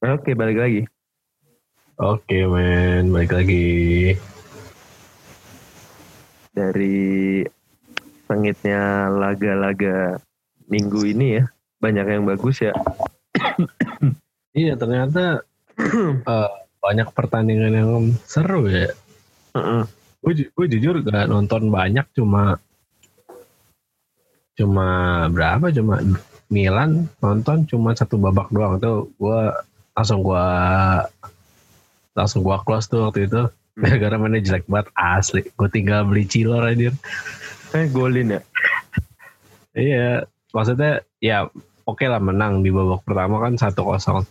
Oke, balik lagi. Oke men, balik lagi. Dari sengitnya laga-laga minggu ini ya, banyak yang bagus ya. Iya ternyata uh, banyak pertandingan yang seru ya. Heeh. Gue ju- gue jujur gak nonton banyak cuma cuma berapa cuma Milan nonton cuma satu babak doang tuh gue langsung gue langsung gue close tuh waktu itu gara-gara mainnya jelek banget asli gue tinggal beli cilor aja Eh, golin ya. Iya, maksudnya ya oke lah menang di babak pertama kan 1-0.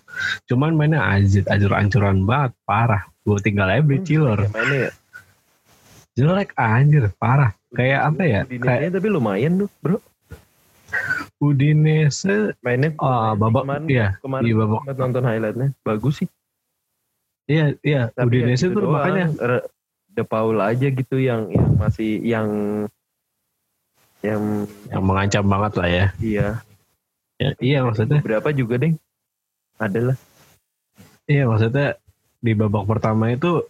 Cuman mainnya ajit, ajur-ancuran banget, parah. Gue tinggal aja beli cilor. Ya, ya. Jelek anjir, parah. Kayak apa ya? Kayak tapi lumayan tuh, bro. Udinese, Mainnya ah babak, kemarin, iya, kemarin di babak, sempat nonton highlightnya. Bagus sih. iya, iya. Tapi ya Udinese gitu tuh doang. makanya, De Paul aja gitu yang yang masih yang yang yang mengancam banget lah ya. iya Ya, iya maksudnya, berapa juga deh ada lah iya maksudnya di babak pertama itu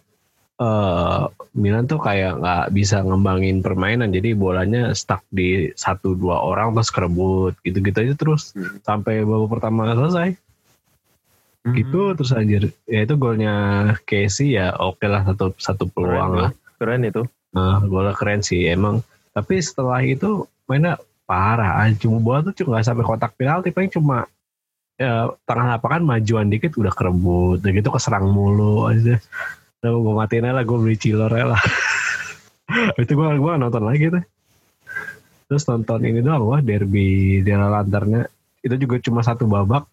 eh Milan tuh kayak nggak bisa ngembangin permainan. Jadi bolanya stuck di satu dua orang terus kerebut gitu-gitu aja terus. Hmm. sampai babak pertama selesai. Gitu terus anjir. Ya itu golnya Casey ya oke lah satu satu peluang Keren, lah. keren itu. Nah, golnya keren sih emang. Tapi setelah itu mainnya parah. Anjir. cuma bola tuh cuma nggak sampai kotak penalti paling cuma ya tengah lapangan majuan dikit udah kerebut. Gitu keserang mulu aja udah gue matiin aja lah gue beli cilor aja lah. Itu gue gue nonton lagi tuh. Terus nonton ini doang wah derby di lantarnya itu juga cuma satu babak.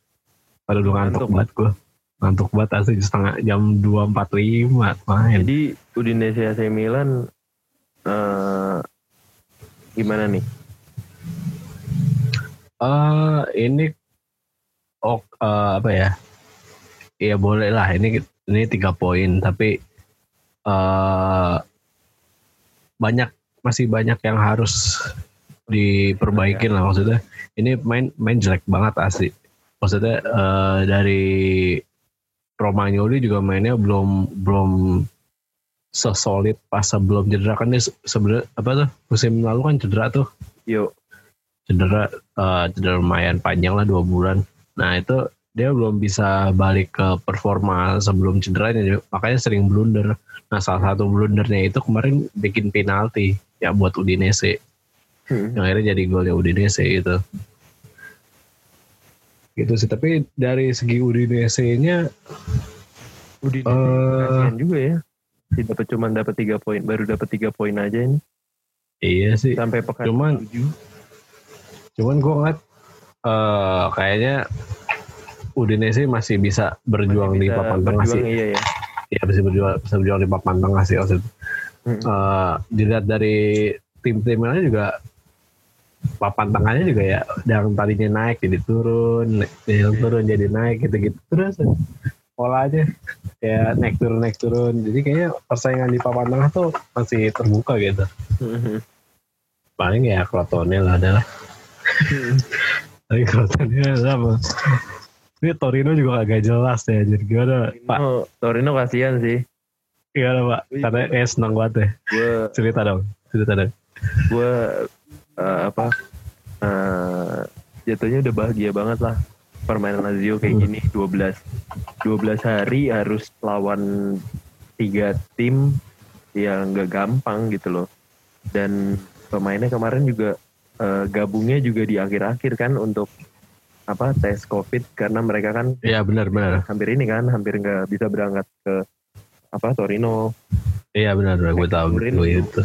Aduh udah ngantuk banget gue ngantuk banget asli setengah jam 2.45 main. Jadi Udinese AC Milan eh gimana nih? Eh ini oh eh, apa ya? Iya boleh lah. Ini ini tiga poin tapi eh banyak masih banyak yang harus diperbaikin lah maksudnya. Ini main main jelek banget asli. Maksudnya eh, dari Romagnoli juga mainnya belum belum sesolid pas sebelum cedera. Kan dia se- sebenarnya apa tuh musim lalu kan cedera tuh. Yuk cedera eh, cedera lumayan panjang lah dua bulan. Nah itu dia belum bisa balik ke performa sebelum cederanya makanya sering blunder. Nah salah satu blundernya itu kemarin bikin penalti ya buat Udinese. Hmm. yang akhirnya jadi golnya Udinese itu. Gitu sih tapi dari segi Udinese-nya Udinese Eh. kasihan juga ya. Tidak dapat cuma dapat tiga poin baru dapat tiga poin aja ini. Iya sih. Sampai pekan Cuman- tujuh. cuman gue ngeliat eh kayaknya Udinese masih bisa berjuang Masih di bisa papan tengah sih. berjuang, iya. Ya ya bisa berjuang bisa berjuang di papan tengah sih maksudnya Hmm. Eh, dilihat dari tim-tim lainnya juga papan tengahnya juga ya yang tadinya naik jadi turun naik- yang turun jadi naik gitu-gitu. Terus pola aja kayak naik turun naik turun. Jadi kayaknya persaingan di papan tengah tuh masih terbuka gitu. Hmm. paling ya Crotone lah adalah. Tapi Crotone sama ini Torino juga agak jelas ya jadi gimana Pak? Torino, Torino kasihan sih. Gimana Pak? Karena kayak senang banget ya. gue cerita dong cerita dong. Gue eh, apa eh, jatuhnya udah bahagia banget lah permainan Lazio kayak Hmm. gini. 12 12 hari harus lawan tiga tim yang gak gampang gitu loh. Dan pemainnya kemarin juga eh, gabungnya juga di akhir-akhir kan untuk apa tes covid karena mereka kan Iya benar benar. Hampir ini kan hampir nggak bisa berangkat ke apa Torino. Iya benar benar. Gue tahu Turin gue itu. itu.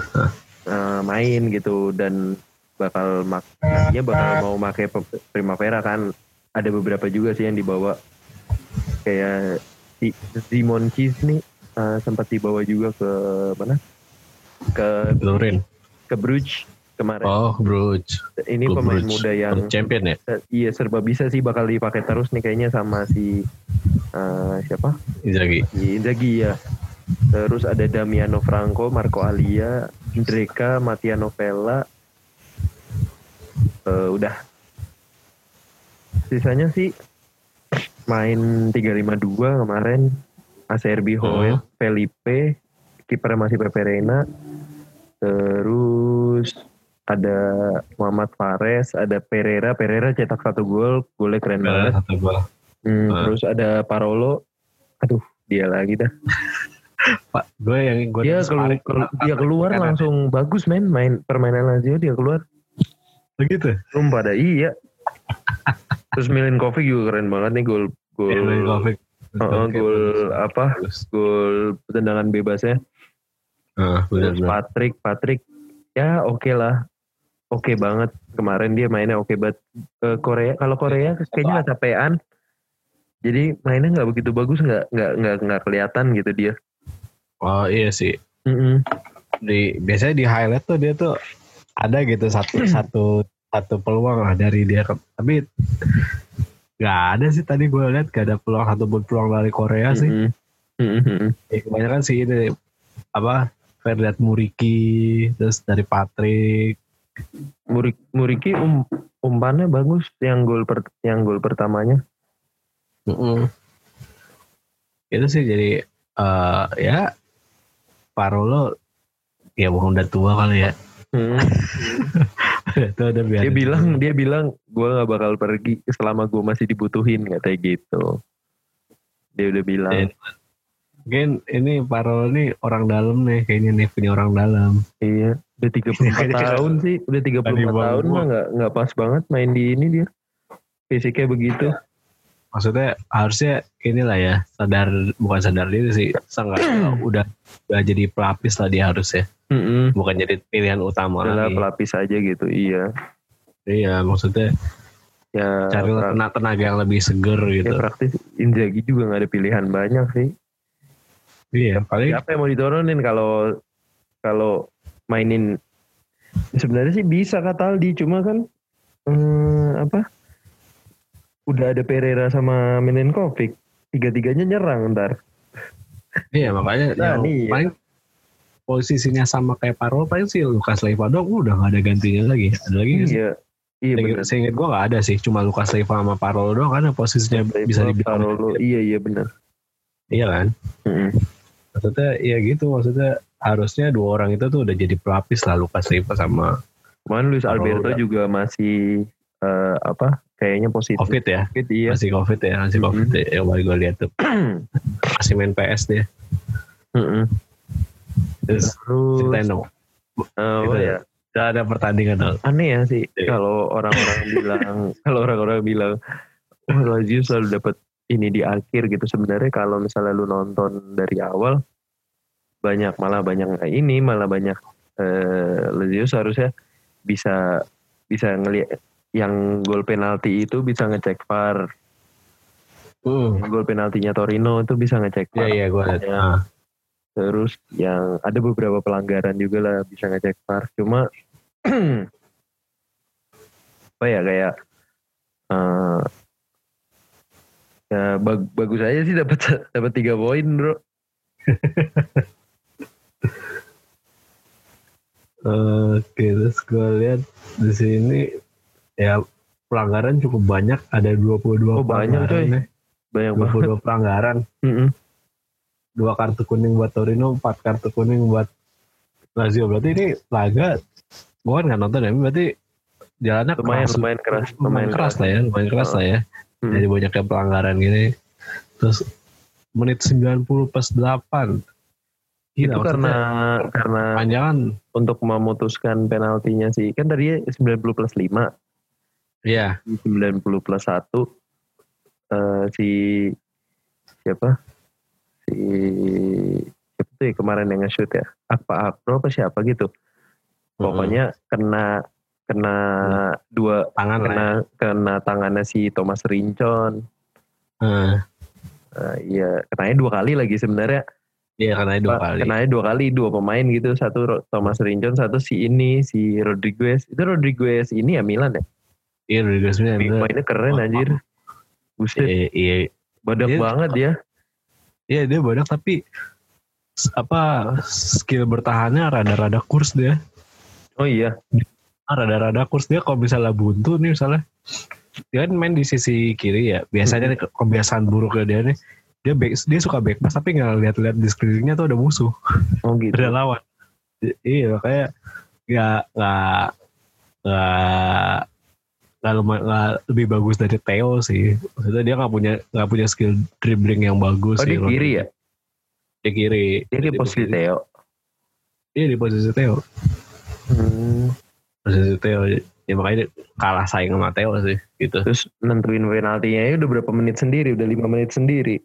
eh, main gitu dan bakal mak dia bakal mau pakai Primavera kan. Ada beberapa juga sih yang dibawa. Kayak si Simon Keys nih eh, sempat dibawa juga ke mana? Ke Lurin. ke Bruges kemarin Oh Bruce. ini klub pemain muda yang champion ya. iya serba bisa sih bakal dipakai terus nih kayaknya sama si eh, siapa Inzaghi. si Inzaghi ya terus ada Damiano Franco Marco Alia Dreka Mattia Novella Eh, udah sisanya sih main 352 kemarin. ACRB Hoel, Felipe, kipernya masih Pepe Reina. Terus ada Muhammad Fares, ada Pereira, Pereira cetak satu gol, golnya keren banget. Satu gol. Hmm, Ah. Terus ada Parolo, aduh dia lagi dah. Pak, gue yang gue Dia kelu- kelu- dia keluar langsung bagus men, main permainan Lazio dia keluar. begitu. Belum pada iya. Terus Milinkovic juga keren banget nih gol gol Ya, Milinkovic. Heeh, gol apa? Gol tendangan bebasnya. Ah, benar Terus. Patrick, Patrick ya oke lah. Oke banget kemarin dia mainnya oke banget. Eh, Korea kalau Korea kayaknya kecapean. Jadi mainnya nggak begitu bagus nggak nggak nggak nggak kelihatan gitu dia. Oh iya sih. Mm-mm. Di biasanya di highlight tuh dia tuh ada gitu satu satu satu peluang lah dari dia. Tapi nggak ada sih tadi gue lihat gak ada peluang satu pun peluang dari Korea sih. Mm-mm. Mm-mm. Ya, kebanyakan sih ini apa Ferdiat Muriki terus dari Patrick Murik, Muriki um, umpannya bagus yang gol per, yang gol pertamanya. itu sih jadi eh ya Parolo ya bukan udah tua kali ya Mm. itu udah biasa Dia bilang dia bilang gue nggak bakal pergi selama gue masih dibutuhin katanya gitu. Dia udah bilang. Iya. mungkin ini Parolo nih orang dalam nih kayaknya nih punya orang dalam Iya, udah 34 tahun sih, udah 34 Tadi tahun mah nggak nggak pas banget main di ini dia. Fisiknya begitu. maksudnya harusnya inilah ya sadar bukan sadar diri sih seenggaknya udah udah jadi pelapis lah dia harusnya Mm-mm. bukan jadi pilihan utama Adalah lagi pelapis aja gitu, iya. iya maksudnya Ya, cari tenaga, tenaga yang lebih seger ya gitu praktis Inzaghi juga nggak ada pilihan banyak sih. iya paling Siapa yang mau diturunin kalau kalau mainin. Sebenarnya sih bisa kata Aldi cuma kan hmm, apa? Udah ada Pereira sama Milenkovic tiga-tiganya nyerang ntar. Iya makanya Nah, yang nih, ya. paling posisinya sama kayak Parol paling sih Lukas Leiva dong udah gak ada gantinya lagi. Ada lagi iya. Iya benar seinget gue gak ada sih. Cuma Lukas Leiva sama Parol doang karena posisinya bisa dibilang Parolo iya iya benar iya kan? Mm-mm. maksudnya ya gitu maksudnya harusnya dua orang itu tuh udah jadi pelapis lah Lukas Leiva sama Kemarin Luis Alberto udah. juga masih eh, apa kayaknya positif Covid ya Covid, iya masih Covid ya masih Mhm. Covid ya yang baru gue lihat tuh masih main PS dia Mm-mm. terus terus ceritain dong eh, apa ya. ya ada pertandingan dong aneh ya sih Iya. kalau orang-orang bilang kalau orang-orang bilang Lazio selalu dapat ini di akhir gitu sebenarnya kalau misalnya lu nonton dari awal banyak malah banyak ini malah banyak eh, Lazio seharusnya bisa bisa ngelihat yang gol penalti itu bisa ngecek VAR. Yang gol penaltinya Torino itu bisa ngecek Iya VAR iya gue lihat. Ya. Ah. terus yang ada beberapa pelanggaran juga lah bisa ngecek VAR cuma apa ya kayak eh ya bag- bagus aja sih dapat dapat tiga poin bro Oke, terus gue lihat di sini ya pelanggaran cukup banyak, ada 22 Oh, banyak, pelanggaran coy. nih. banyak banget 22 pelanggaran, Mm-mm. dua kartu kuning buat Torino, empat kartu kuning buat Lazio. Berarti ini laga, gue kan nggak nonton ya, berarti jalannya lumayan keras, lumayan keras lumayan keras lah ya, lumayan keras lah ya. Hmm. Jadi banyaknya pelanggaran gini. Terus menit 90 plus 8. Itu Gila, karena maksudnya karena panjangan untuk memutuskan penaltinya sih. Kan tadi 90 plus 5 Iya, 90 plus 1 eh, si siapa? Si siapa tuh ya kemarin yang nge-shoot ya? Apa Akro apa siapa gitu. Pokoknya kena kena dua tangan lah. ya. kena kena tangannya si Thomas Rincon Heeh. Eh, iya kenanya dua kali lagi sebenarnya Iya karena dua kali. kenanya dua kali dua pemain gitu satu Thomas Rincon satu si ini si Rodriguez itu Rodriguez ini ya Milan ya Iya Rodriguez Milan. bener. mainnya keren anjir buset Iya, iya, badak Dia- banget ya iya dia banyak tapi apa skill bertahannya rada-rada kurs dia. oh iya Ah, rada-rada kurs dia kalau misalnya buntu nih misalnya dia kan main di sisi kiri ya. Biasanya ke- kebiasaan buruknya dia nih dia back, dia suka back pass tapi nggak lihat-lihat di sekelilingnya tuh ada musuh, Oh gitu. ada lawan. Iya makanya nggak nggak nggak nggak lebih bagus dari Theo sih. Maksudnya dia nggak punya nggak punya skill dribbling yang bagus. Oh sih. di kiri ya? Di kiri. Dia di posisi Theo. Iya di posisi Theo. Hmm. Posisi Theo. Ya makanya kalah saing sama Theo sih gitu. Terus nentuin penaltinya ya udah berapa menit sendiri, udah lima menit sendiri.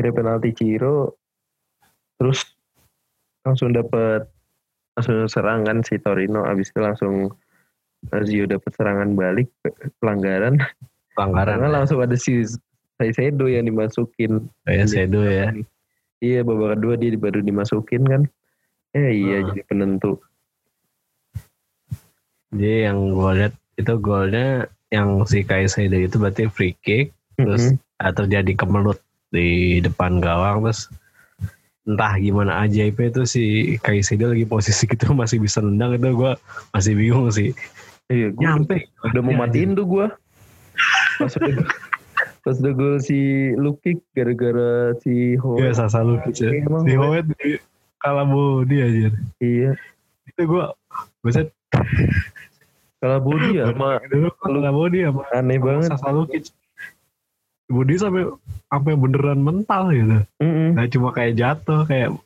Kira penalti Ciro, terus langsung dapet langsung serangan si Torino, abis itu langsung Lazio dapat serangan balik pelanggaran, Pelanggaran. karena langsung ada si Saisedo yang dimasukin. Kayak Sedo ya. Iya babak kedua dia baru dimasukin kan. Eh iya Hmm. jadi penentu. Jadi yang gue lihat itu golnya yang si Kaisedo itu berarti free kick terus Mm-mm. uh, terjadi kemelut di depan gawang terus entah gimana ajaibnya itu si Kaisedo lagi posisi gitu masih bisa nendang itu gue masih bingung sih Iya, gua nyampe udah mau matiin tuh gue. Pas udah pas udah gol si Lukik gara-gara si Ho. Iya Sasa Lukic ya. Iya, emang Si di kalah dia aja. Iya. Itu gue Buset, Kalau Budi ya sama kalah dia sama aneh banget. Sasa Lukic. Budi sampai sampai beneran mental gitu. Mm-mm. Nah cuma kayak jatuh kayak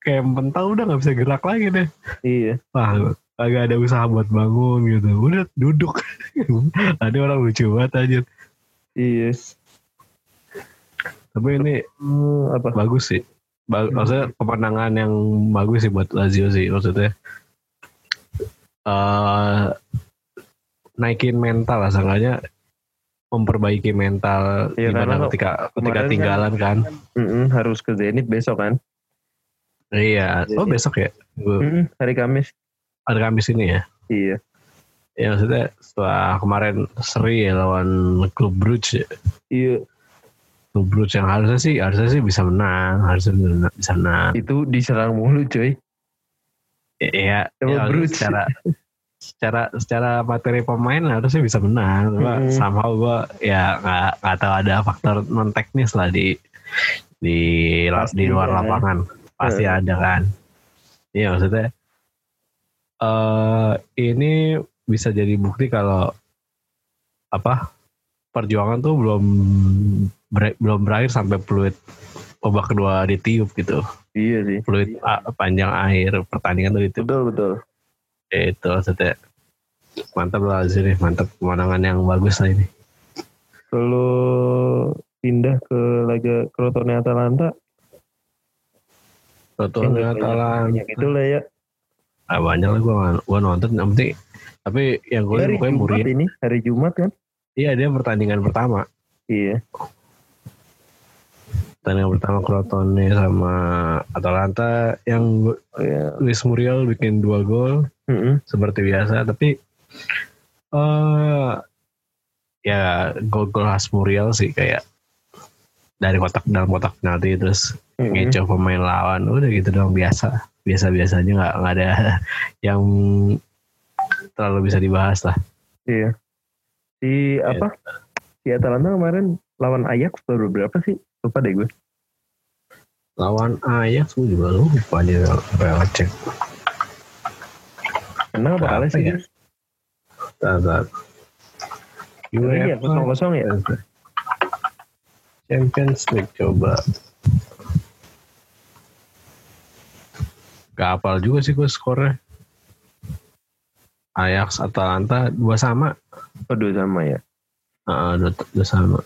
kayak mental udah nggak bisa gerak lagi deh. Iya. Wah agak ada usaha buat bangun gitu. Udah duduk. Ada orang lucu banget aja. Iya. Tapi ini Hmm, apa? bagus sih. Ba- maksudnya kemenangan yang bagus sih buat Lazio sih maksudnya. eh naikin mental lah seenggaknya memperbaiki mental Iya, gimana karena ketika ketika kan- tinggalan kan. Mm-mm, harus ke Zenit besok kan? Iya. Oh besok ya? Gua- Mm-mm, hari Kamis. Hari Kamis ini ya? Iya. Ya maksudnya setelah kemarin seri ya lawan klub Brugge ya. Iya. Klub Brugge yang harusnya sih harusnya sih bisa menang, harusnya bisa- menang. Itu diserang mulu coy. Ya, Sama ya Brugge. secara secara secara materi pemain harusnya bisa menang. Cuma Mm-mm. somehow gue ya nggak nggak tahu ada faktor non teknis lah di di Pasti di luar ada. lapangan pasti ada kan. Iya maksudnya eh ini bisa jadi bukti kalau apa perjuangan tuh belum ber- belum berakhir sampai peluit babak kedua ditiup gitu. Iya sih. Peluit a- panjang akhir pertandingan tuh ditiup Betul betul. Ya, itu maksudnya mantap lah sini mantap kemenangan yang bagus lah ini Kalau pindah ke laga Crotone Atalanta, Toto banyak- Atalanta itu lah ya. ah, banyak lah gua gua nonton yang penting tapi yang gue Jumat Muriel ini, hari Jumat kan? iya dia pertandingan pertama Iya. pertandingan pertama Crotone sama Atalanta yang Oh, iya. Luis Muriel bikin dua gol Mm-mm. seperti biasa tapi eh ya gol-gol khas Muriel sih kayak dari kotak dalam kotak penalti terus Mm-mm. ngecoh pemain lawan udah gitu dong biasa biasa biasanya nggak nggak ada yang terlalu bisa dibahas lah Iya. Si apa? Si Atalanta kemarin lawan Ajax baru berapa sih? Lupa deh gue. lawan Ajax gue juga lupa dia cek Menang apa kalah sih? ya? dia? Tar, Iya, kosong kosong ya. Champions League coba Gak hafal juga sih gue skornya Ajax Atalanta dua sama Aduh sama ya. Ah, dua, dua sama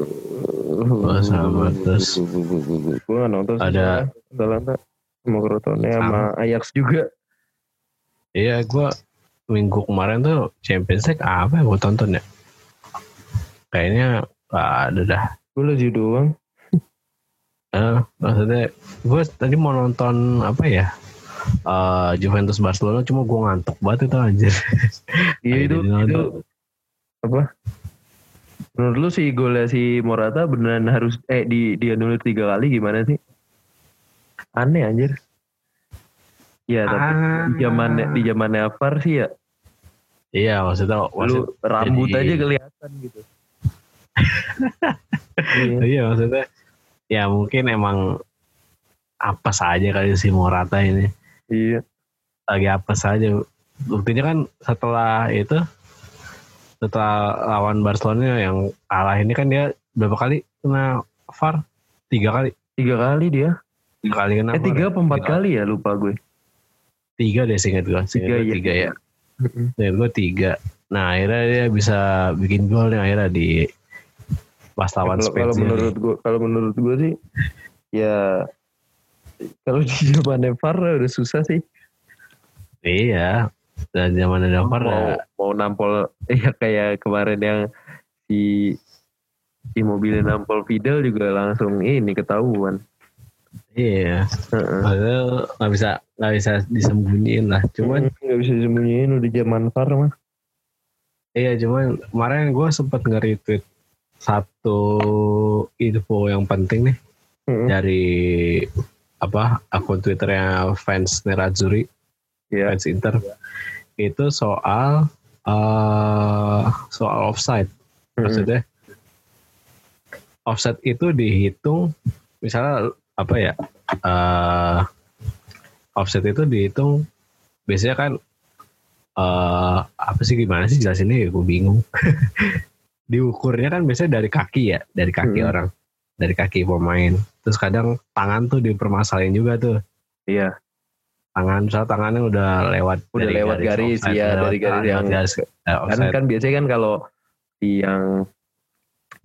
Dua sama terus Gue nonton Ada-. Atalanta sama Crotone sama Ajax juga. Iya gue minggu kemarin tuh Champions League apa ya gue tonton ya Kayaknya gak ada dah Gue lagi doang. Eh, maksudnya gue tadi mau nonton apa ya eh Juventus Barcelona cuma gue ngantuk banget itu anjir Iya itu itu apa? Menurut lu si golnya si Morata beneran harus eh di dia nulis tiga kali gimana sih? Aneh anjir. Ya tapi Ah. di zamannya di zamannya VAR sih ya Iya maksudnya Lu wasit rambut jadi- aja kelihatan gitu. Iya. Iya maksudnya ya mungkin emang apa saja kali si Morata ini Iya. lagi apa saja buktinya kan setelah itu setelah lawan Barcelona yang kalah ini kan dia berapa kali kena VAR tiga kali Tiga kali dia. Tiga kali kena Eh tiga apa empat kali ya? Lupa gue. tiga deh singkat gue singkat Tiga, iya. tiga ya. Singkat gue tiga. Nah akhirnya dia bisa bikin gol nih akhirnya di pas lawan Kalau menurut gue kalau menurut gue sih ya kalau di zaman VAR udah susah sih. Iya. Dan zaman ada VAR mau ya, mau nampol ya kayak kemarin yang si si mobilnya nampol Fidel juga langsung ini ketahuan. Iya Heeh. Padahal nggak bisa nggak bisa disembunyiin lah cuman Hmm, nggak bisa disembunyiin udah zaman VAR mah. Iya cuman kemarin gue sempet nge-retweet satu info yang penting nih Heeh. dari apa akun twitternya fans Nerazzurri Iya. fans Inter itu soal eh soal offside Heeh. maksudnya offside itu dihitung misalnya apa ya eh offset itu dihitung. Biasanya kan eh apa sih gimana sih jelasinnya ya? Gue bingung. Diukurnya kan biasanya dari kaki ya dari kaki Hmm. orang dari kaki pemain. Terus kadang tangan tuh dipermasalahin juga tuh. Iya. tangan misalnya tangannya udah lewat Udah lewat garis, iya, lewat- dari garis yang- garis, Kan kan biasanya kan kalau yang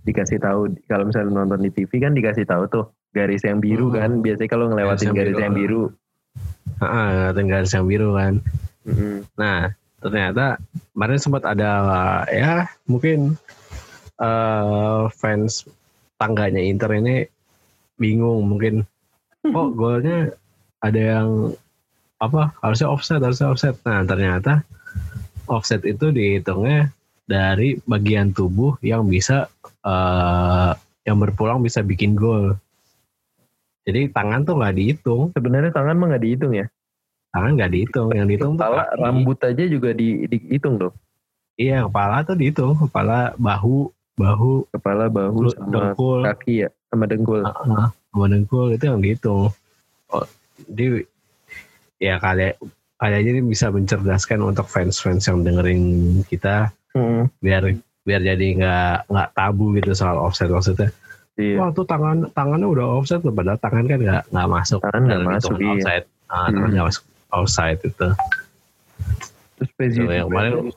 dikasih tahu kalau misalnya nonton di TV kan dikasih tahu tuh garis yang biru Hmm. kan biasanya kalau ngelewatin Garis yang biru, yang biru. Heeh, ngeliatin garis yang biru kan Heeh. Nah, ternyata kemarin sempat ada ya mungkin eh fans tangganya Inter ini bingung mungkin kok golnya ada yang apa harusnya offset harusnya offset. Nah, ternyata offset itu dihitungnya dari bagian tubuh yang bisa eh yang berpulang bisa bikin gol. Jadi tangan tuh nggak dihitung, Sebenarnya tangan mah nggak dihitung ya. tangan nggak dihitung, yang dihitung tuh Kepala, kaki. rambut aja juga di, dihitung loh. Iya kepala tuh dihitung kepala bahu bahu Kepala, bahu, sama dengkul kaki ya, sama dengkul. uh, sama dengkul itu yang dihitung. Oh, jadi ya kali kali aja ini bisa mencerdaskan untuk fans-fans yang dengerin kita Heeh. biar biar jadi nggak nggak tabu gitu soal offset maksudnya. Iya. Wah tuh tangan tangannya udah offset tuh padahal tangan kan nggak nggak masuk Tangan nggak masuk, iya. offside. Ah, tangan Hmm. nggak masuk offside itu. Terus Spezia yang kemarin-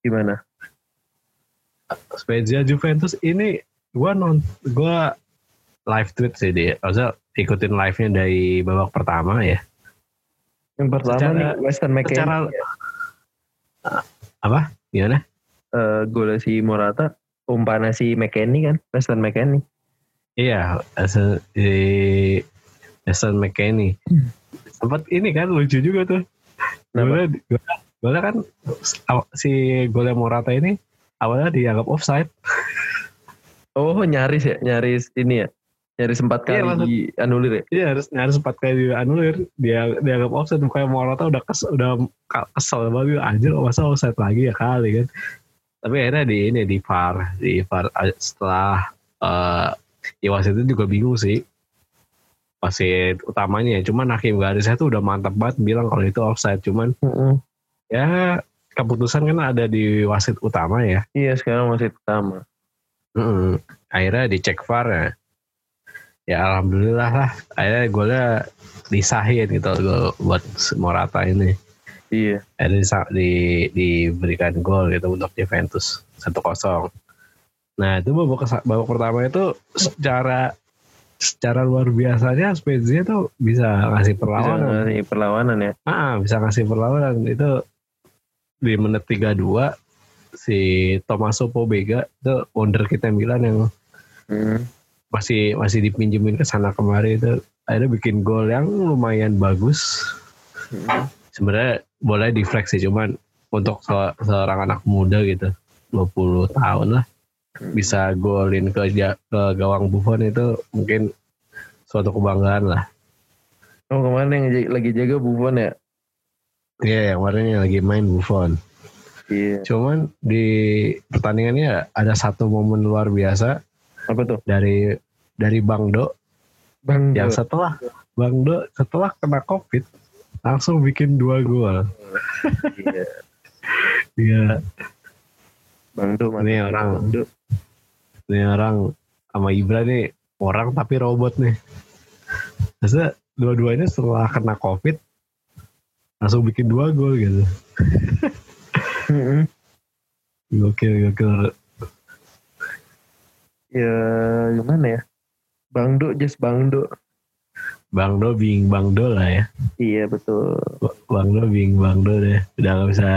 gimana? Spezia Juventus ini gua non gua live tweet sih dia. Maksudnya ikutin live-nya dari babak pertama ya. Yang pertama Secara- nih Western McKennie Secara apa? Gimana? eh, gol si Morata umpannya si McKennie kan, Western McKennie. Iya, asal di Aston McKennie. Sempat ini kan lucu juga tuh. Golnya, golnya, golnya kan si golnya Morata ini awalnya dianggap offside. Oh nyaris ya, nyaris ini ya, nyaris empat Iya, kali maksud- dianulir ya. Iya harus harus empat kali dianulir dia dianggap offside bukannya Morata udah kes, udah kesel banget anjir masa offside lagi ya kali kan. Tapi akhirnya di ini di VAR di VAR eh, setelah eh ya wasit itu juga bingung sih. Wasit utamanya. Cuman hakim garisnya tuh udah mantap banget bilang kalau itu offside. Cuman Heeh. ya keputusan kan ada di wasit utama ya. Iya sekarang masih pertama. Mm-mm. akhirnya dicek VAR ya. Ya alhamdulillah lah. Akhirnya golnya disahin gitu gol buat Morata ini. Iya. akhirnya disa- di, diberikan gol gitu untuk Juventus. 1-0 nah itu babak, babak pertama itu secara secara luar biasanya Spezia tuh bisa ngasih Bisa perlawanan ngasih perlawanan ya. ah bisa ngasih perlawanan itu di menit 32 si Tommaso Pobega itu wonder kita Milan yang Hmm. masih masih dipinjemin ke sana kemari itu akhirnya bikin gol yang lumayan bagus Hmm. sebenarnya boleh sih cuman untuk se- seorang anak muda gitu 20 tahun lah bisa golin ke ke gawang Buffon itu mungkin suatu kebanggaan lah Oh kemarin yang lagi jaga Buffon ya. Iya yang kemarin yang lagi main Buffon Iya. Cuman di pertandingannya ada satu momen luar biasa Apa tuh? dari dari Bang Do Bang yang Do. setelah Bang Do setelah kena Covid langsung bikin dua gol. Iya. Iya, Bang Do. Ini orang. Bang Do. Ini orang sama Ibra nih orang tapi robot nih. Masa dua-duanya setelah kena Covid langsung bikin dua gol gitu. Gokil, gokil. Ya gimana ya? Bang Do just Bang Do. Bang Do being Bang Do lah ya. Iya betul. Bang Do being Bang Do deh. Udah gak bisa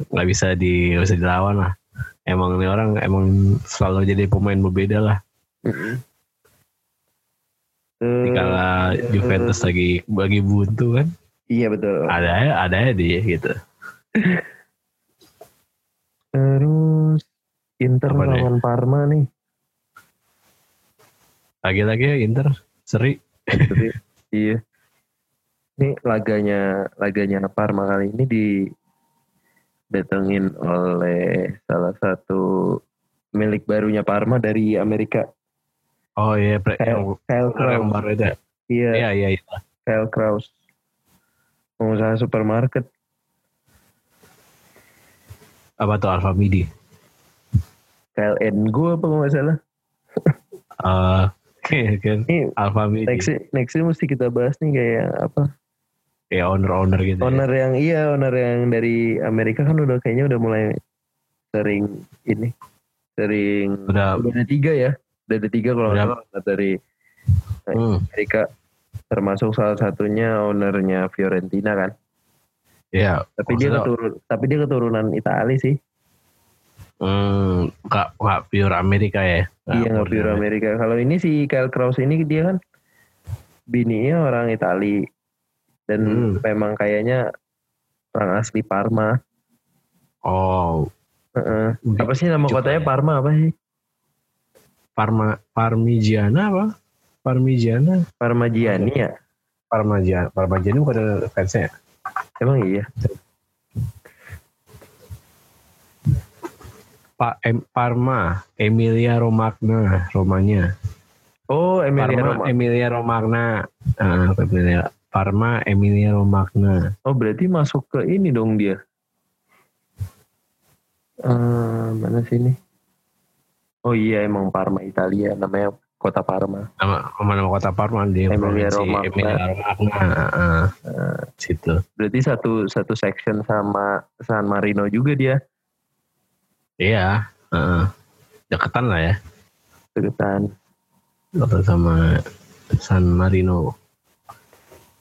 nggak bisa di nggak bisa dilawan lah. Emang ini orang emang selalu jadi pemain berbeda lah. Eh, Kala Juventus lagi bagi buntu kan, Iya betul. ada ya ada ya dia gitu. Terus Inter Apa nih? lawan Parma nih. Lagi-lagi ya Inter seri. Iya. Ini laganya laganya Parma kali ini didatengin oleh salah satu milik barunya Parma dari Amerika. Oh iya, pre- yang, Kyle yang Kraus. baru itu. ya? Iya, Iya iya iya. Kyle Kraus. Pengusaha supermarket. Apa tuh Alfa Midi? Kyle Engo apa nggak salah. Eh, kan Ini Alfa Midi. next nextnya mesti kita bahas nih kayak apa Ya owner-owner gitu. ya. owner yang iya owner yang dari Amerika kan udah kayaknya udah mulai sering ini sering Udah udah ada tiga ya udah ada tiga kalau nggak Udah. salah dari hmm, Amerika termasuk salah satunya ownernya Fiorentina kan ya. tapi dia keturun tapi dia keturunan Itali sih hmm, nggak nggak pure Amerika ya. iya nggak pure pure Amerika kalau ini si Kyle Kraus ini dia kan bininya orang Itali dan Hmm. memang kayaknya orang asli Parma Oh, mungkin apa sih nama juga kotanya ya. Parma apa sih Parma Parmigiana apa? Parmigiana? Parmigiani ya Parmigiana. Parmigiana bukan fansnya ya? emang iya Pak em, Parma, Emilia Romagna, Romanya. oh Emilia Parma, Roma Emilia Romagna. Ah, Emilia, Parma, Emilia Romagna. oh berarti masuk ke ini dong dia Eh, mana sih ini oh iya emang Parma Italia namanya kota Parma Nama, nama kota Parma di Emilia Romagna. Emilia Romagna. Ah, ah. situ. berarti satu satu section sama San Marino juga dia Iya. ah. deketan lah ya. deketan Deketan sama San Marino.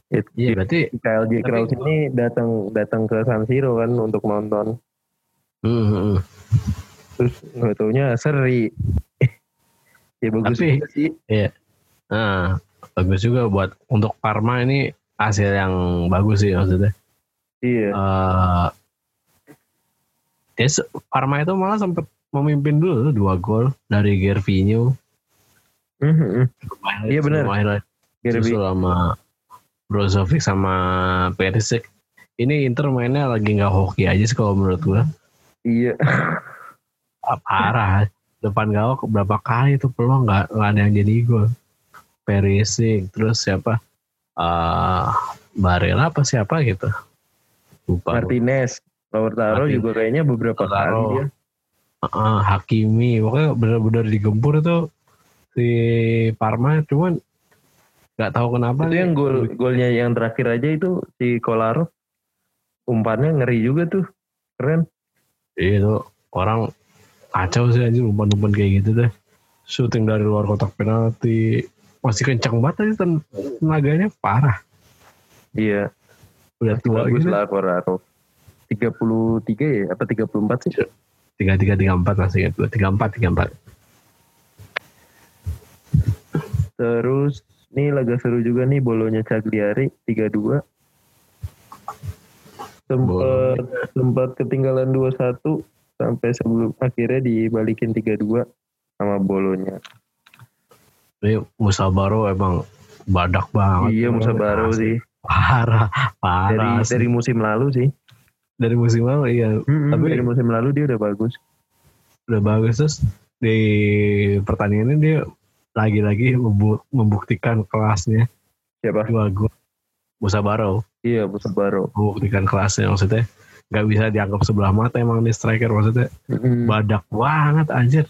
It- Iya berarti KLJ Kraus ini datang datang ke San Siro kan untuk nonton hmm, hmm, hmm. terus nggak taunya seri ya bagus Tapi- juga sih Nah, bagus juga buat untuk Parma ini hasil yang bagus sih maksudnya. iya Eh ya, se- Parma itu malah sempat memimpin dulu dua gol dari Gervinho. Mhm. Lumayan- Iya, benar. lumayan Gerbi Susul sama Brozovic sama Perisic. Ini Inter mainnya lagi nggak hoki aja sih kalau menurut gua. iya Ah, Parah. Depan gawang berapa kali tuh peluang nggak nggak ada yang jadi gol. Perisic terus siapa? eh Barella apa siapa gitu. Lupa. Martinez Lautaro Martinez. juga kayaknya beberapa Lautaro. kali dia Ah, Hakimi pokoknya benar-benar digempur itu si Parma cuman nggak tahu kenapa itu yang gol golnya yang terakhir aja itu si Kolarov. Umpannya ngeri juga tuh. Keren. Iya, itu orang kacau sih anjir umpan-umpan kayak gitu deh. Shooting dari luar kotak penalti. Masih kencang banget aja ten- tenaganya parah. Iya. Udah tua bagus gitu. lah Kolarov. 33 ya apa 34 sih? Tiga tiga tiga empat masih tiga empat tiga empat. Terus ini laga seru juga nih bolonya Cagliari 3-2 sempat sempat ketinggalan 2-1 sampai sebelum akhirnya dibalikin 3-2 sama bolonya. Ini Musa Baro emang badak banget. Iya Musa Baru Asli. sih. parah dari parah asli. dari musim lalu sih. Dari musim lalu iya. Mm-mm, Tapi- dari musim lalu dia udah bagus. udah bagus terus di pertandingan ini dia lagi-lagi membu- membuktikan kelasnya Siapa? dua gol Musa Barrow Iya, Musa Baro. membuktikan kelasnya maksudnya nggak bisa dianggap sebelah mata emang nih striker maksudnya Mm-mm. badak banget anjir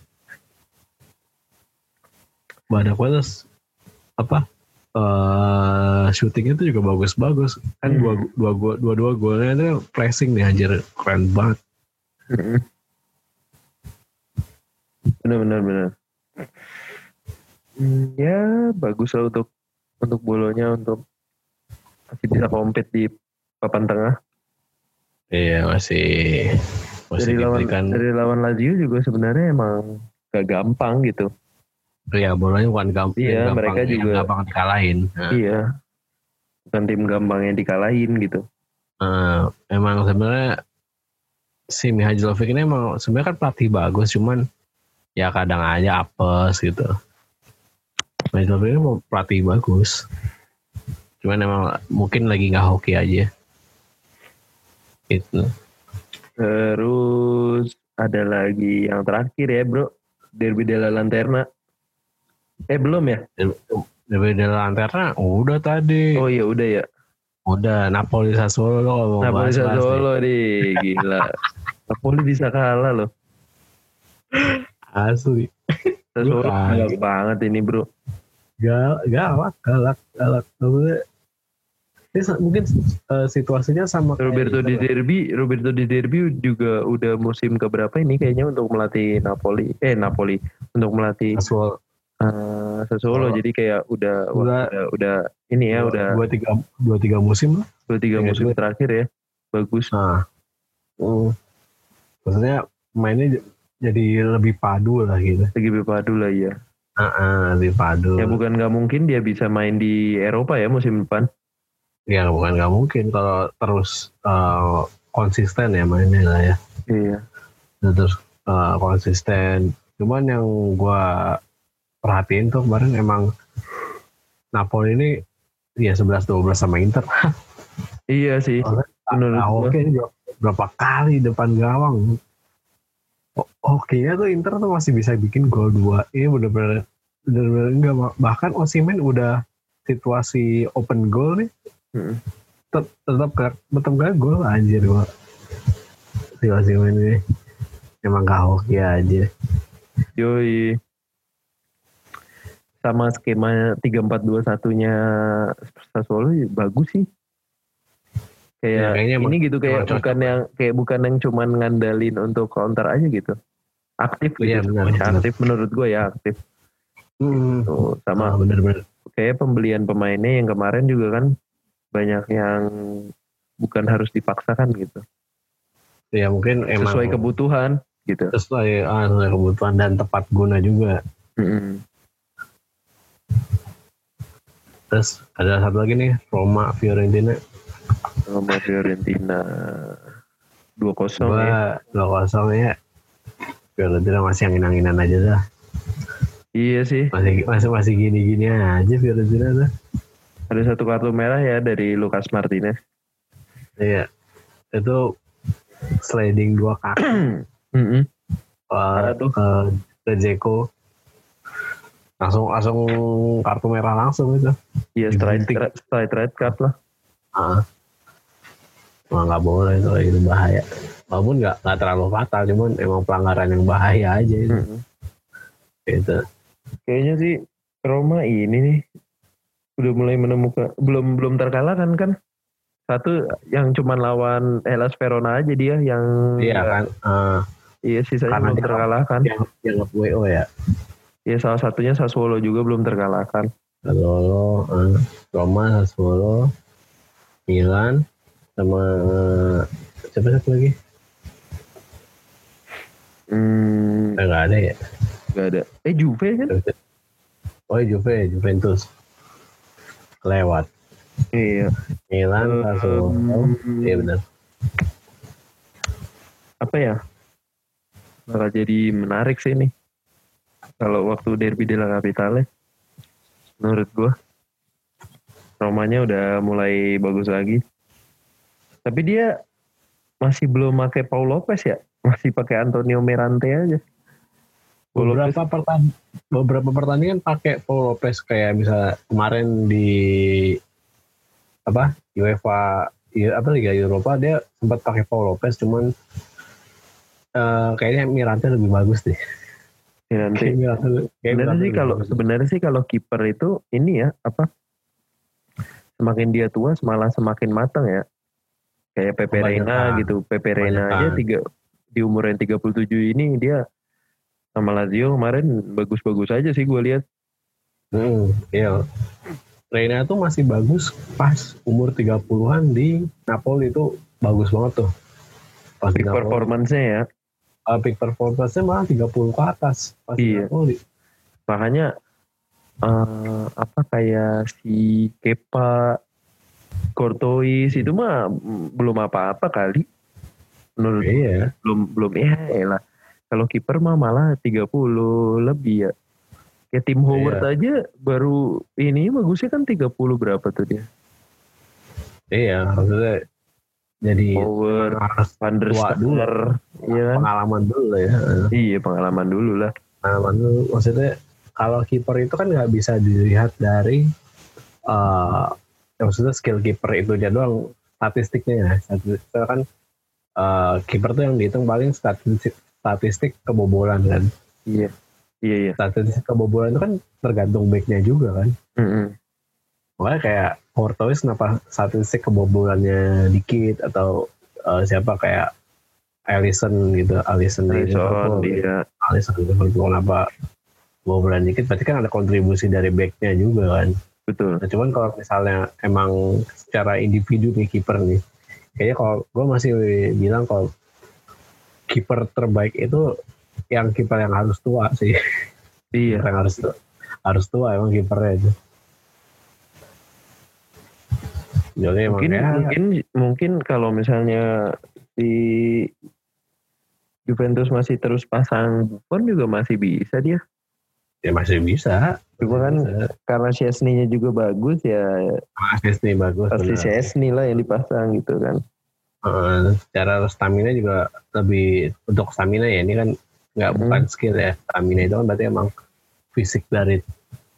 badak banget terus apa eh syutingnya tuh juga bagus-bagus kan Hmm. dua dua gol dua dua golnya itu pressing nih anjir keren banget Mm-mm. Bener bener bener. Ya bagus lah untuk untuk bolonya untuk masih bisa kompet di papan tengah. iya masih masih dari lawan diberikan dari lawan Lazio juga sebenarnya emang gak gampang gitu. ya bolanya bukan gampang Iya, gampang, mereka yang juga- gampang dikalahin nah, Iya. Bukan tim gampang yang dikalahin gitu. eh, emang sebenarnya si Mihajlovic ini emang sebenarnya kan pelatih bagus cuman ya kadang aja apes gitu Mihajlovic ini mau pelatih bagus cuman emang mungkin lagi nggak hoki aja itu Terus ada lagi yang terakhir ya bro. Derby della Lanterna. Eh belum ya? Derby della Lanterna udah tadi Oh iya udah ya. udah Napoli Sassuolo lo mau Napoli. Sassuolo deh, gila. Napoli bisa kalah loh. asli Sassuolo banget ini bro. Gal, galak, galak, galak. Maksudnya, ini mungkin eh, situasinya sama Roberto itu di. Derby, Roberto di Derby juga udah musim keberapa ini kayaknya untuk melatih Napoli. Eh Napoli untuk melatih Sassuolo. eh, Sassuolo. Oh. Jadi kayak udah, Udah. udah udah ini ya dua, udah dua tiga dua tiga musim lah. dua tiga musim dua. terakhir ya. Bagus. Nah, mm. maksudnya mainnya jadi lebih padu lah gitu. Lagi berpadu lah ya. Ah, ah, lebih padu. Ya bukan nggak mungkin dia bisa main di Eropa ya musim depan. Ya bukan nggak mungkin kalau terus eh, konsisten ya mainnya lah ya. Iya. Dan terus eh, konsisten. Cuman yang gua perhatiin tuh kemarin emang Napoli ini ya 11-12 sama Inter. Iya sih. Menurut ini berapa, berapa kali depan gawang. Oke ya tuh Inter tuh masih bisa bikin gol dua. Ini bener-bener bener-bener enggak bahkan Osimhen udah situasi open goal nih Mm. tet- tetap tetap gak gol anjir gua. Si Osimhen ini emang gak hoki aja. Yoi. Sama skema 3-4-2-1-nya Sassuolo ya bagus sih. Kayak Ya, ini emang- gitu kayak bukan yang kayak bukan yang cuman ngandalin untuk counter aja gitu. Aktif gitu. Iya, benar, semuanya. benar. aktif menurut gue ya aktif. Hmm. Sama Ah, bener-bener. kayak pembelian pemainnya yang kemarin juga kan banyak yang bukan harus dipaksakan gitu. Ya mungkin emang Sesuai kebutuhan gitu. sesuai, ah, sesuai kebutuhan dan tepat guna juga. Mm-mm. Terus ada satu lagi nih Roma Fiorentina. Sama Fiorentina 2-0 ya. Gua dua kosong ya. Fiorentina masih angin-anginan aja dah. Iya sih. Masih masih masih gini-gini aja Fiorentina dah. Ada satu kartu merah ya dari Lucas Martinez. Iya. Itu sliding dua kaki uh, tuh. ke ke Zeko. Langsung langsung kartu merah langsung itu. Iya straight, straight, straight red card lah. Ah. Wah nggak boleh itu kayak gitu bahaya. Walaupun nggak nggak terlalu fatal, cuman emang pelanggaran yang bahaya aja itu. Mm-mm. Gitu. Kayaknya sih Roma ini nih udah mulai menemukan belum belum terkalahkan kan. Satu yang cuma lawan Hellas Verona aja dia yang Iya kan. Ah, Iya sisanya belum terkalahkan. yang yang WO ya. Iya salah satunya Sassuolo juga belum terkalahkan. Sassuolo, eh, Roma, Sassuolo, Milan, sama eh, siapa satu lagi? Hmm, Eh, nggak ada ya. gak ada. Eh Juve kan? Oh Juve, Juventus. Lewat. Iya. Milan, Sassuolo. Hmm, Iya benar. apa ya? Bakal jadi menarik sih nih. Kalau waktu derby della Capitale, menurut gua Romanya udah mulai bagus lagi. Tapi dia masih belum pakai Paul Lopez ya? Masih pakai Antonio Merante aja. Paul beberapa pertandingan beberapa pertandingan pakai Paul Lopez kayak bisa kemarin di apa UEFA apa Liga Eropa dia sempat pakai Paul Lopez cuman eh, kayaknya Mirante lebih bagus deh. Kayak Mirante, kayak sebenarnya Mirante sih kalau sebenarnya sih kalau kiper itu ini ya apa semakin dia tua malah semakin matang ya kayak Pepe Reina Kebanyakan. gitu Pepe Reina aja tiga di umur yang 37 ini dia sama Lazio kemarin bagus-bagus aja sih gue lihat Hmm, iya. Reina tuh masih bagus pas umur 30-an di Napoli itu bagus banget tuh. Pas di peak performance-nya ya Uh, peak performance-nya malah 30 ke atas pas Iya. Napoli. makanya eh, apa kayak si Kepa Courtois itu mah belum apa-apa kali menurut. Iya. belum belum ya elah kalau kiper mah malah 30 lebih ya kayak Tim Howard aja baru ini bagusnya kan 30 berapa tuh dia Iya, maksudnya jadi Howard Van der. Sar iya kan? pengalaman dulu ya. iya pengalaman dulu lah Pengalaman dulu. Maksudnya kalau kiper itu kan nggak bisa dilihat dari ya maksudnya skill kiper itu dia doang statistiknya ya. Statistiknya kan eh kiper tuh yang dihitung paling statistik statistik kebobolan kan. iya iya iya Statistik kebobolan itu kan tergantung backnya juga kan. Mm-mm. Makanya kayak Courtois kenapa statistik kebobolannya dikit atau eh, siapa kayak Alisson gitu, Alisson di Alisson Liverpool, dia Alisson di Liverpool kenapa kebobolan dikit berarti kan ada kontribusi dari backnya juga kan. Betul. Nah, cuman kalau misalnya emang secara individu nih kiper nih, kayaknya kalau gue masih bilang kalau kiper terbaik itu yang kiper yang harus tua sih, iya. Yang harus harus tua emang kipernya itu. Jadi mungkin ya, mungkin mungkin kalau misalnya si Juventus masih terus pasang Buffon juga masih bisa dia ya masih bisa. Cuma kan Bisa. karena Chesney-nya juga bagus ya masih nih bagus. pasti benar. Chesney lah yang dipasang gitu kan Eh, secara stamina juga lebih untuk stamina ya ini kan nggak Hmm. bukan skill ya stamina itu kan berarti emang fisik dari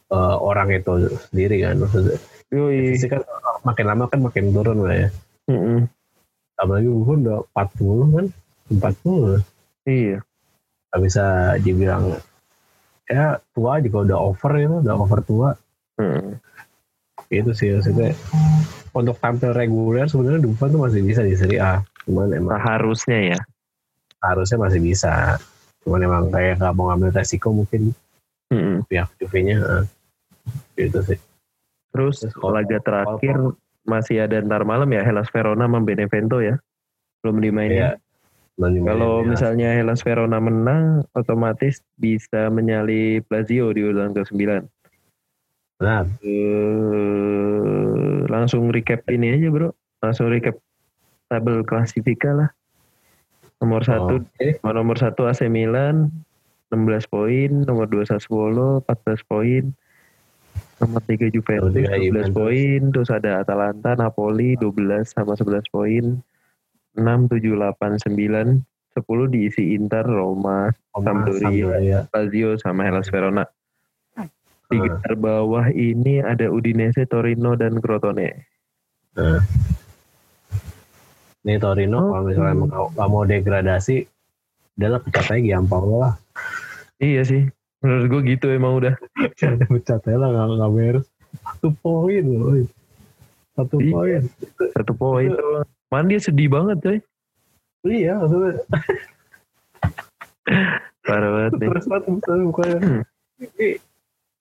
eh, orang itu sendiri kan maksudnya Yoi. fisik kan makin lama kan makin turun lah ya Mm-mm. apalagi Buffon udah 40 kan 40 Iya. nggak bisa dibilang ya tua juga udah over itu udah over tua Mm. itu sih maksudnya untuk tampil reguler sebenarnya Buffon tuh masih bisa di Serie A cuman emang harusnya ya. harusnya masih bisa cuman emang kayak nggak mau ngambil resiko mungkin Mm-mm. pihak Juve-nya gitu sih Terus Terus laga terakhir masih ada ntar malam ya Hellas Verona sama Benevento ya. Belum dimainin. Iya. Kalau ya. misalnya Hellas Verona menang, otomatis bisa menyalip Lazio di urutan ke-9. benar Eh, langsung recap ini aja bro. Langsung recap tabel klasifika lah. Nomor satu Oke. nomor satu AC Milan 16 poin, nomor dua Sassuolo 14 poin, nomor tiga Juventus Nomor tiga 12 Juventus. poin, terus ada Atalanta, Napoli 12 sama 11 poin, 6, 7, 8, 9, 10 diisi Inter, Roma, Sampdoria. Lazio sama Hellas Verona. Tiga Ah. terbawah ini ada Udinese, Torino, dan Crotone. Nah. Nih Torino Oh. kalau misalnya mau, nggak mau degradasi, udah lah pecat aja Giampaolo lah. Iya sih, menurut gue gitu emang udah. pecat aja lah nggak nggak beres. Satu poin loh. Satu Iya. poin. Satu poin doang. Man dia sedih banget coy. Iya maksudnya Parah banget nih. terus banget misalnya. Ini,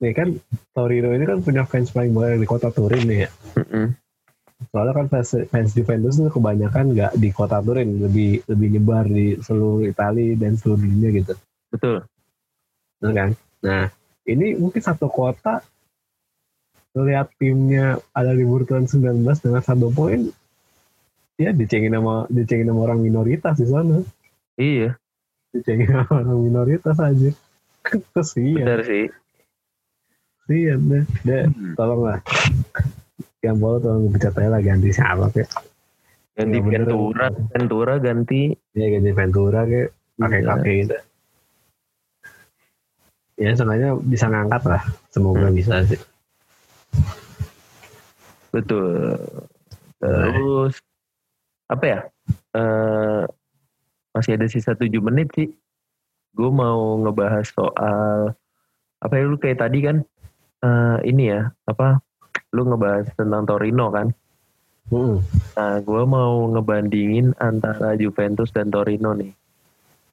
nih kan Torino ini kan punya fans paling banyak di kota Turin nih ya. Mm-mm. Soalnya kan fans, fans Juventus itu kebanyakan nggak di kota Turin, lebih lebih nyebar di seluruh Italia dan seluruh dunia gitu. Betul. Bener kan? Nah, ini mungkin satu kota lihat timnya ada di urutan 19 dengan satu poin ya dicengin sama dicengin sama orang minoritas di sana. Iya, dicengin sama orang minoritas aja kesian. Benar sih. kesian deh. Deh Hmm. tolong lah. Yang boleh tolong aja lah ganti siapa ya ganti Iya, bener. Ventura Ventura ganti. Ya ganti Ventura kayak pakai Iya. kakek gitu. Ya seenggaknya bisa ngangkat lah. Semoga Hmm. bisa sih. Betul. Terus apa ya eh masih ada sisa 7 menit sih gue mau ngebahas soal apa ya lu kayak tadi kan eh ini ya apa lu ngebahas tentang Torino kan Mm-mm. Nah, gue mau ngebandingin antara Juventus dan Torino nih.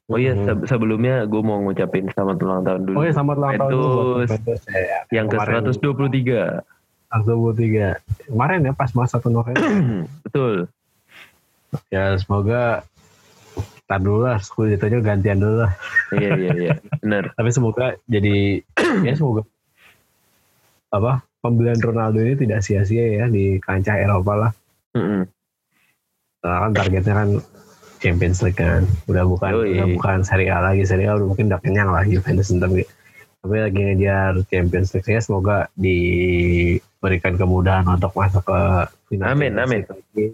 Oh iya, se- sebelumnya gue mau ngucapin selamat ulang tahun dulu. oh ya selamat ulang tahun dulu Juventus Juventus ya, yang ke kemarin 123. 123 kemarin ya pas masa 1 November Betul. Ya semoga Ntar dulu lah, Scudetto-nya gantian dulu lah. Iya, iya, iya. Benar. Tapi semoga jadi, ya semoga apa pembelian Ronaldo ini tidak sia-sia ya di kancah Eropa lah. Mm-mm. Karena kan targetnya kan Champions League kan, udah bukan Yoi. udah bukan Serie A lagi, Serie A udah mungkin udah kenyang lah Juventus tapi tapi lagi ngejar Champions League ya semoga diberikan kemudahan untuk masuk ke final. Amin, amin.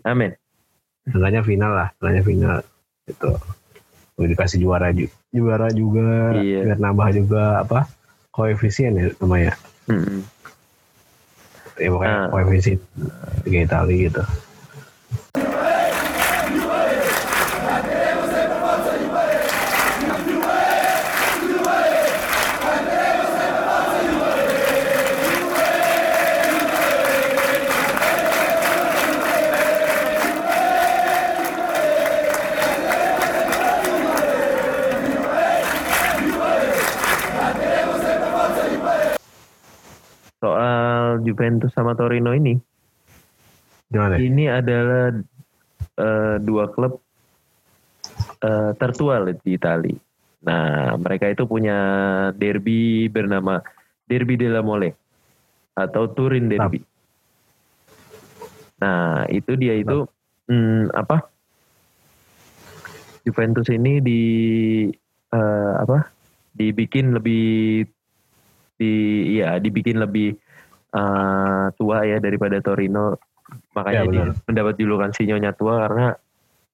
Amin. Seenggaknya final lah, seenggaknya final itu. Udah dikasih juara juga, juara juga, Iya. biar nambah juga apa koefisien ya namanya. Mm-mm. Ya pokoknya Ah. koefisien Liga Italia gitu. Soal Juventus sama Torino ini, Gimana? ini adalah eh, dua klub eh, tertua di Itali. Nah, mereka itu punya derby bernama Derby della Mole atau Turin Derby. Nah, itu dia itu hmm, apa? Juventus ini di eh, apa? Dibikin lebih di iya dibikin lebih eh, tua ya daripada Torino. Makanya Ya, dia mendapat julukan sinyonya tua karena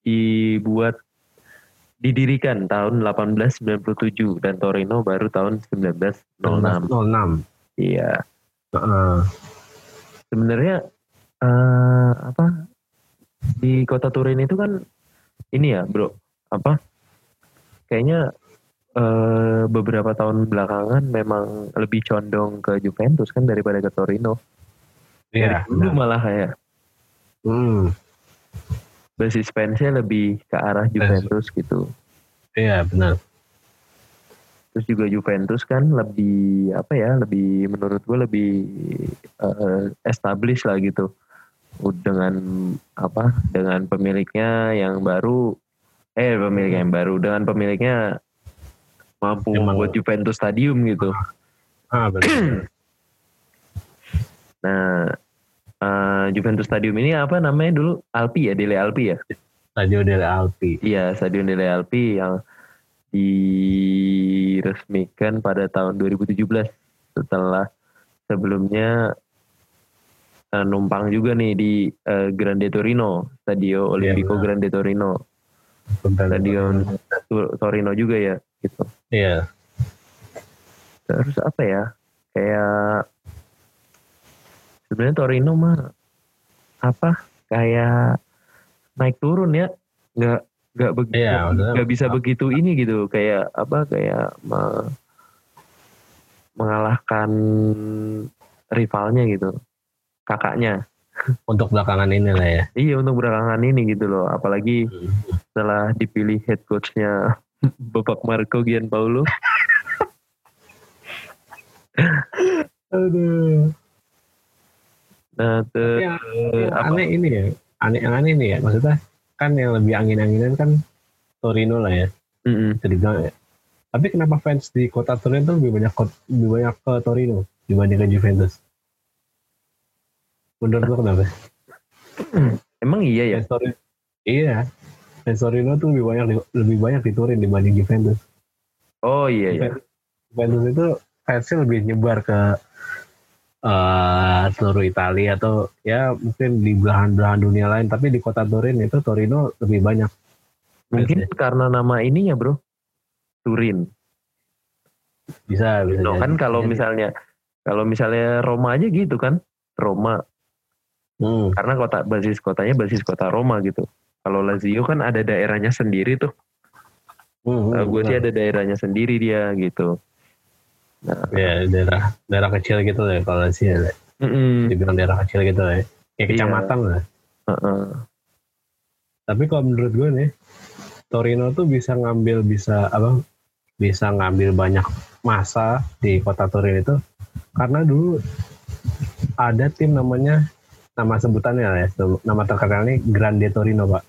dibuat didirikan tahun 1897 dan Torino baru tahun 1906. 06. Iya. Heeh. Sebenarnya eh apa di kota Turin itu kan ini ya, Bro. Apa? Kayaknya eh beberapa tahun belakangan memang lebih condong ke Juventus kan daripada ke Torino. Iya. Dari dulu benar. malah ya. Hmm. Basis fansnya lebih ke arah Juventus gitu. Iya benar. Terus juga Juventus kan lebih apa ya, lebih menurut gue lebih eh, established lah gitu. Dengan apa? Dengan pemiliknya yang baru eh pemiliknya yang baru dengan pemiliknya mampu Emang- membuat Juventus Stadium gitu. Ah benar. Nah, eh, Juventus Stadium ini apa namanya dulu? Alpi ya, Dele Alpi ya? Stadio delle Alpi. Iya, Stadion Dele Alpi yang diresmikan pada tahun 2017 setelah sebelumnya eh, numpang juga nih di eh, Grande Torino, Stadio Olimpico benar. Grande Torino. Stadion Torino juga ya, gitu. Iya. Terus apa ya? Kayak sebenarnya Torino mah apa? Kayak naik turun ya, nggak nggak begitu Iya, maksudnya- nggak bisa begitu ini gitu kayak apa kayak me- mengalahkan rivalnya gitu kakaknya Untuk belakangan ini lah ya. iya untuk belakangan ini gitu loh apalagi setelah dipilih head coachnya Bapak Marco Gianpaolo Aduh. nah te- Yang, eh, yang apa? aneh ini ya. Aneh yang aneh ini ya. Maksudnya kan yang lebih angin-anginan kan Torino lah ya. Bisa dibilang ya. Tapi kenapa fans di kota Torino tuh lebih banyak lebih banyak ke Torino dibandingkan Juventus? Menurut lo kenapa? emang iya ya Fans Torino, iya. Fans Torino tuh lebih banyak lebih banyak di Turin dibanding Juventus. oh iya ya Juventus itu fansnya lebih nyebar ke eh seluruh Italia atau ya mungkin di belahan-belahan dunia lain. Tapi di kota Turin itu Torino lebih banyak. Mungkin karena nama ininya bro, Turin. bisa bisa No, jadi. kan kalau misalnya kalau misalnya Roma aja gitu kan, Roma. Hmm, karena kota basis kotanya basis kota Roma gitu. Kalau Lazio kan ada daerahnya sendiri tuh. hmm, hmm, gue sih ada daerahnya sendiri dia gitu. ya daerah daerah kecil gitu ya kalau sih ya. Mm-mm. dibilang daerah kecil gitu ya kayak Iya. kecamatan lah Heeh. tapi kalau menurut gue nih Torino tuh bisa ngambil bisa apa bisa ngambil banyak masa di kota Torino itu karena dulu ada tim namanya nama sebutannya ya nama terkenalnya Grande Torino pak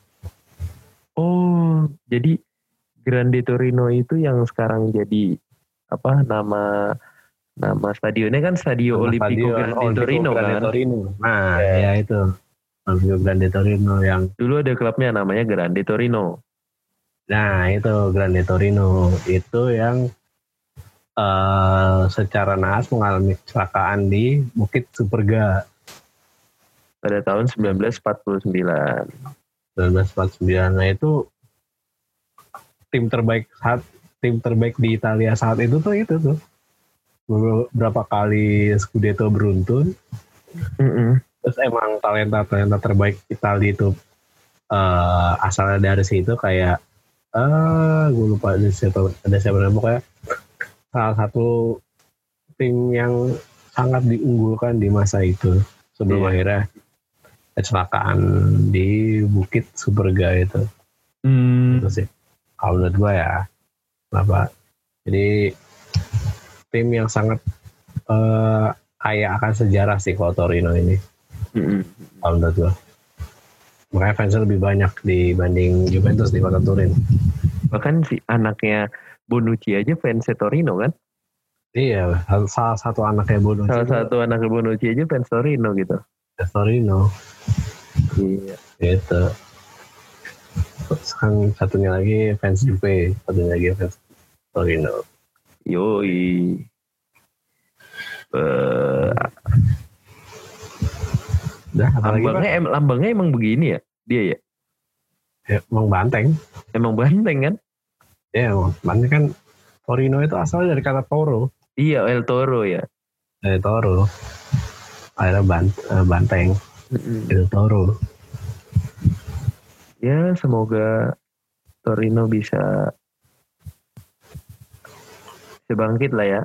Oh, jadi Grande Torino itu yang sekarang jadi apa nama nama stadionnya kan Stadio Nama Olimpico stadion Grande Olimpico Torino Grande kan. Torino. nah Ya. ya itu Olimpico Grande Torino yang Dulu ada klubnya namanya Grande Torino. Nah itu Grande Torino itu yang eh secara naas mengalami kecelakaan di Bukit Superga pada tahun 1949. 1949. Nah itu tim terbaik saat tim terbaik di Italia saat itu tuh itu tuh beberapa kali Scudetto beruntun. Mm-mm. Terus emang talenta talenta terbaik Italia itu eh asalnya dari situ kayak eh gue lupa ada siapa ada siapa namanya pokoknya salah satu tim yang sangat diunggulkan di masa itu sebelum Iya. akhirnya kecelakaan di Bukit Superga itu. Hmm, itu sih. Kalau menurut gue ya kenapa? Jadi tim yang sangat eh, kaya akan sejarah sih kalau Torino ini. Mm-mm. kalau menurut gue makanya fansnya lebih banyak dibanding Juventus di kota Turin. Bahkan si anaknya Bonucci aja fans Torino kan. iya salah satu anaknya Bonucci. Salah satu anak Bonucci aja fans Torino gitu. Torino Iya. gitu Terus kan satunya lagi fans Juve satunya lagi fans Torino Yoi. Eh, udah apalagi Pak? lambangnya, em- lambangnya emang begini ya? Dia ya? ya, emang banteng Emang banteng kan? ya emang banteng kan Torino itu asalnya dari kata Toro Iya, El Toro ya. dari Toro akhirnya bant, eh, banteng itu Toro Ya, semoga Torino bisa bisa bangkit lah ya.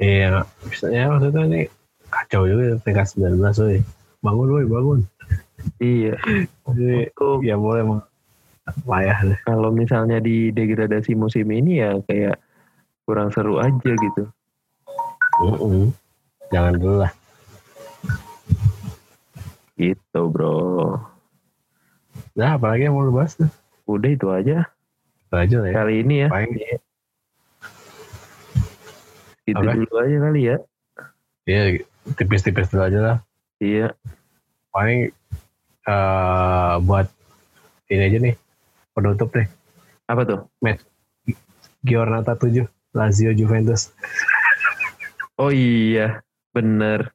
iya bisa ya maksudnya ini kacau juga tingkat 19 woy. bangun woy bangun Iya. Jadi, Untuk ya boleh emang layak deh kalau misalnya di degradasi musim ini ya kayak kurang seru aja gitu. Mm-mm. jangan dulu lah Gitu, Bro. nah apalagi yang mau lu bahas tuh Udah itu aja Itu aja lah ya kali ini ya. paling Itu Apa? dulu aja kali ya. ya tipis-tipis dulu aja lah Iya. paling eh buat ini aja nih penutup deh Apa tuh? Giornata 7 Lazio Juventus Oh iya, bener.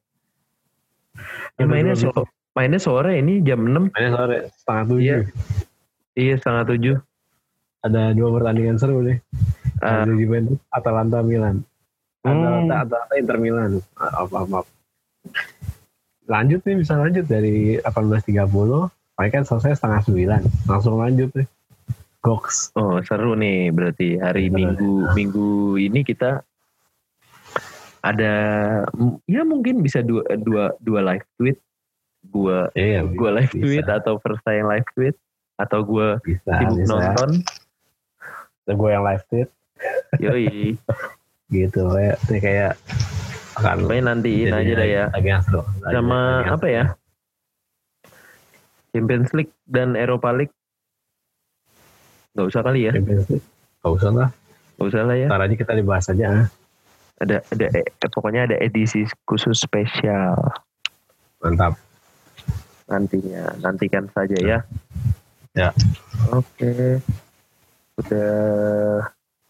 Ya, Ada mainnya, so- mainnya sore ini jam 6. mainnya sore setengah tujuh. Iya. Iya, setengah tujuh. ada dua pertandingan seru nih. Lazio Juventus Atalanta Milan. Hmm. Atalanta Atalanta Inter Milan. Ah, apa apa lanjut nih bisa lanjut dari 18.30 paling kan selesai setengah sembilan. Langsung lanjut nih. Goks. Oh seru nih berarti hari Seru. minggu minggu ini kita ada ya mungkin bisa dua dua dua live tweet gua iya gua live bisa. tweet atau first time live tweet atau bisa sibuk bisa. nonton. Gue yang live tweet. Yoi. Gitu kayak kayak kayak akan pokoknya nantiin aja dah ya. yang sama yang apa ya? Champions League dan Eropa League. Nggak usah kali ya. Champions League. Gak usah lah. Nggak usah lah ya. Ntar aja kita dibahas aja ah. ada ada eh, pokoknya ada edisi khusus spesial. Mantap nantinya nantikan saja ya Ya. oke udah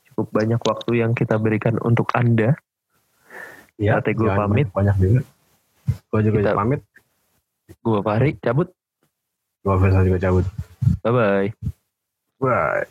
cukup banyak waktu yang kita berikan untuk anda Ya, Saatnya gue pamit. Banyak juga. Gue juga Kita- pamit. Gue Fahri cabut. Gue Faisal juga cabut. Bye bye. Bye.